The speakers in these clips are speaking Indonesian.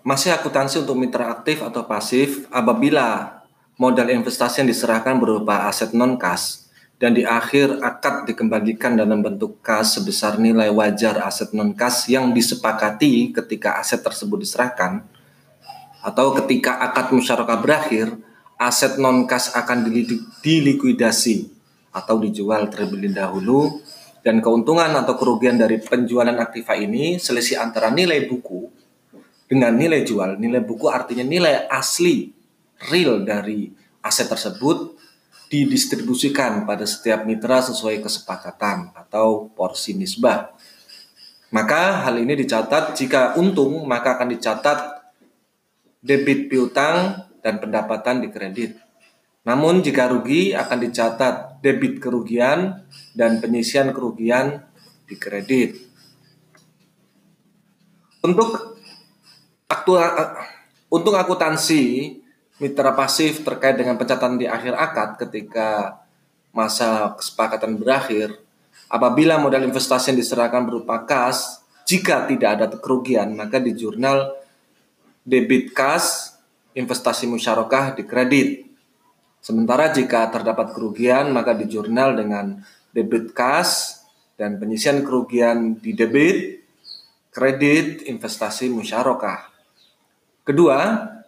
Masih akuntansi untuk mitra aktif atau pasif apabila modal investasi yang diserahkan berupa aset non-kas dan di akhir akad dikembalikan dalam bentuk kas sebesar nilai wajar aset non-kas yang disepakati ketika aset tersebut diserahkan atau ketika akad musyarakah berakhir, aset non-kas akan dilikuidasi atau dijual terlebih dahulu dan keuntungan atau kerugian dari penjualan aktiva ini selisih antara nilai buku dengan nilai jual. Nilai buku artinya nilai asli real dari aset tersebut didistribusikan pada setiap mitra sesuai kesepakatan atau porsi nisbah. Maka hal ini dicatat jika untung maka akan dicatat debit piutang dan pendapatan di kredit. Namun jika rugi akan dicatat debit kerugian dan penyisian kerugian di kredit. Untuk untuk akuntansi mitra pasif terkait dengan pencatatan di akhir akad ketika masa kesepakatan berakhir apabila modal investasi yang diserahkan berupa kas jika tidak ada kerugian maka di jurnal debit kas investasi musyarakah di kredit Sementara jika terdapat kerugian, maka di jurnal dengan debit kas dan penyisian kerugian di debit, kredit, investasi musyarakah. Kedua,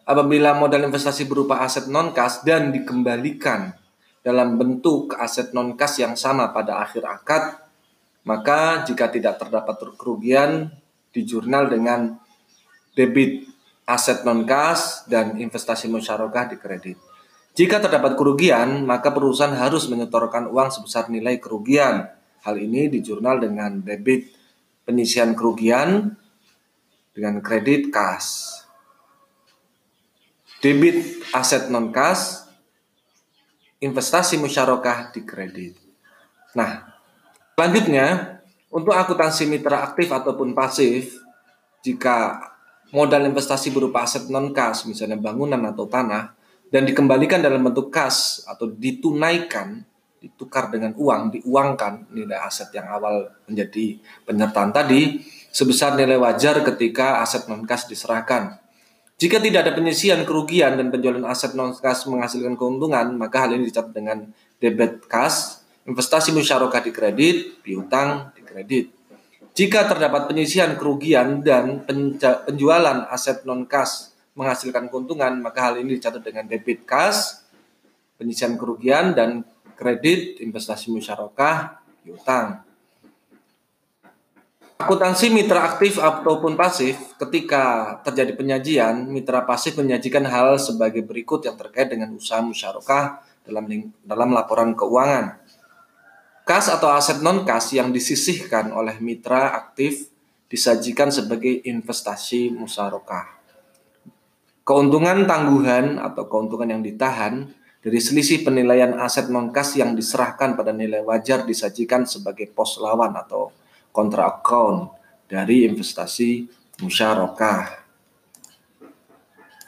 apabila modal investasi berupa aset non-kas dan dikembalikan dalam bentuk aset non-kas yang sama pada akhir akad, maka jika tidak terdapat kerugian di jurnal dengan debit aset non-kas dan investasi musyarakah di kredit. Jika terdapat kerugian, maka perusahaan harus menyetorkan uang sebesar nilai kerugian. Hal ini di jurnal dengan debit penyisian kerugian dengan kredit kas. Debit aset non kas, investasi musyarakah di kredit. Nah, selanjutnya untuk akuntansi mitra aktif ataupun pasif, jika modal investasi berupa aset non kas, misalnya bangunan atau tanah, dan dikembalikan dalam bentuk kas atau ditunaikan, ditukar dengan uang, diuangkan nilai aset yang awal menjadi penyertaan tadi sebesar nilai wajar ketika aset non kas diserahkan. Jika tidak ada penyisian kerugian dan penjualan aset non kas menghasilkan keuntungan, maka hal ini dicatat dengan debit kas, investasi musyarakah di kredit, piutang di kredit. Jika terdapat penyisian kerugian dan penjualan aset non kas menghasilkan keuntungan, maka hal ini dicatat dengan debit kas, penyisian kerugian, dan kredit investasi musyarakah piutang. Akuntansi mitra aktif ataupun pasif, ketika terjadi penyajian, mitra pasif menyajikan hal sebagai berikut yang terkait dengan usaha musyarakah dalam dalam laporan keuangan. Kas atau aset non kas yang disisihkan oleh mitra aktif disajikan sebagai investasi musyarakah. Keuntungan tangguhan atau keuntungan yang ditahan dari selisih penilaian aset non-kas yang diserahkan pada nilai wajar disajikan sebagai pos lawan atau kontra account dari investasi musyarakah.